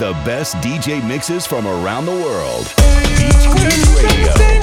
the best DJ mixes from around the world. Beach Radio.